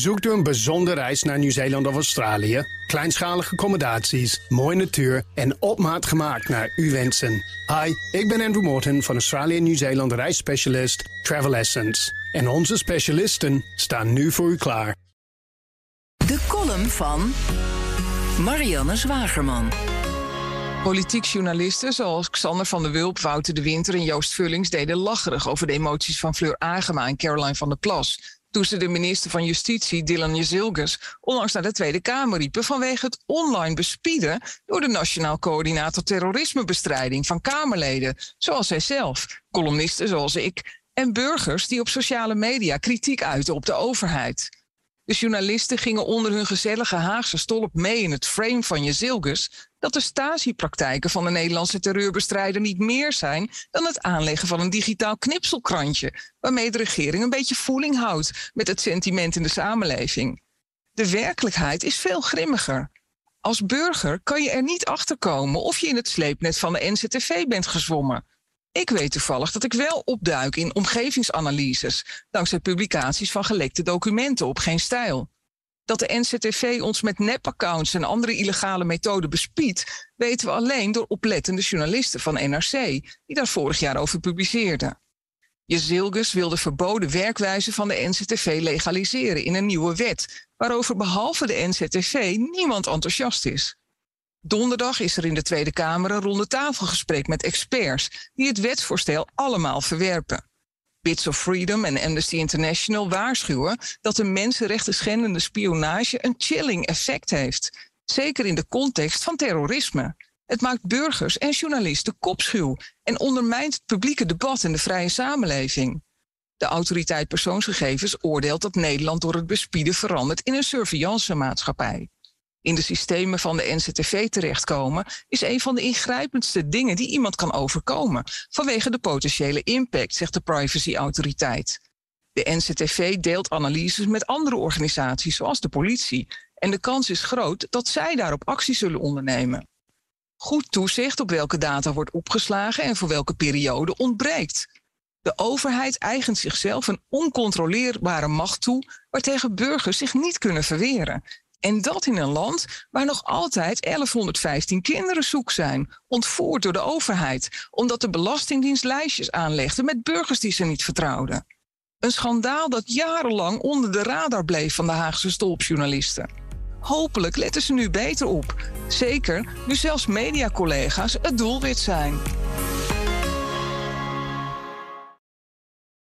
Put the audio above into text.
Zoekt u een bijzondere reis naar Nieuw-Zeeland of Australië? Kleinschalige accommodaties, mooie natuur en op maat gemaakt naar uw wensen. Hi, ik ben Andrew Morton van Australië Nieuw-Zeeland reisspecialist Travel Essence. En onze specialisten staan nu voor u klaar. De column van Marianne Zwagerman. Politiek journalisten zoals Xander van der Wulp, Wouter de Winter en Joost Vullings deden lacherig over de emoties van Fleur Agema en Caroline van der Plas toen ze de minister van Justitie, Dylan Jezilgus, onlangs naar de Tweede Kamer riepen vanwege het online bespieden door de Nationaal Coördinator Terrorismebestrijding van Kamerleden, zoals zijzelf, columnisten zoals ik en burgers die op sociale media kritiek uiten op de overheid. De journalisten gingen onder hun gezellige Haagse stolp mee in het frame van Jezilgus dat de Stasi-praktijken van de Nederlandse terreurbestrijder niet meer zijn dan het aanleggen van een digitaal knipselkrantje, waarmee de regering een beetje voeling houdt met het sentiment in de samenleving. De werkelijkheid is veel grimmiger. Als burger kan je er niet achter komen of je in het sleepnet van de NCTV bent gezwommen. Ik weet toevallig dat ik wel opduik in omgevingsanalyses, dankzij publicaties van gelekte documenten op geen stijl. Dat de NCTV ons met nepaccounts en andere illegale methoden bespiedt, weten we alleen door oplettende journalisten van NRC, die daar vorig jaar over publiceerden. Jezilgus wil de verboden werkwijze van de NCTV legaliseren in een nieuwe wet, waarover behalve de NCTV niemand enthousiast is. Donderdag is er in de Tweede Kamer een ronde tafelgesprek met experts die het wetsvoorstel allemaal verwerpen. Bits of Freedom en Amnesty International waarschuwen dat de mensenrechten schendende spionage een chilling effect heeft. Zeker in de context van terrorisme. Het maakt burgers en journalisten kopschuw en ondermijnt het publieke debat en de vrije samenleving. De autoriteit persoonsgegevens oordeelt dat Nederland door het bespieden verandert in een surveillance-maatschappij in de systemen van de NCTV terechtkomen, is een van de ingrijpendste dingen die iemand kan overkomen vanwege de potentiële impact, zegt de privacyautoriteit. De NCTV deelt analyses met andere organisaties, zoals de politie, en de kans is groot dat zij daarop actie zullen ondernemen. Goed toezicht op welke data wordt opgeslagen en voor welke periode ontbreekt. De overheid eigent zichzelf een oncontroleerbare macht toe waartegen burgers zich niet kunnen verweren en dat in een land waar nog altijd 1115 kinderen zoek zijn, ontvoerd door de overheid, omdat de Belastingdienst lijstjes aanlegde met burgers die ze niet vertrouwden. Een schandaal dat jarenlang onder de radar bleef van de Haagse stolpjournalisten. Hopelijk letten ze nu beter op. Zeker nu zelfs mediacollega's het doelwit zijn.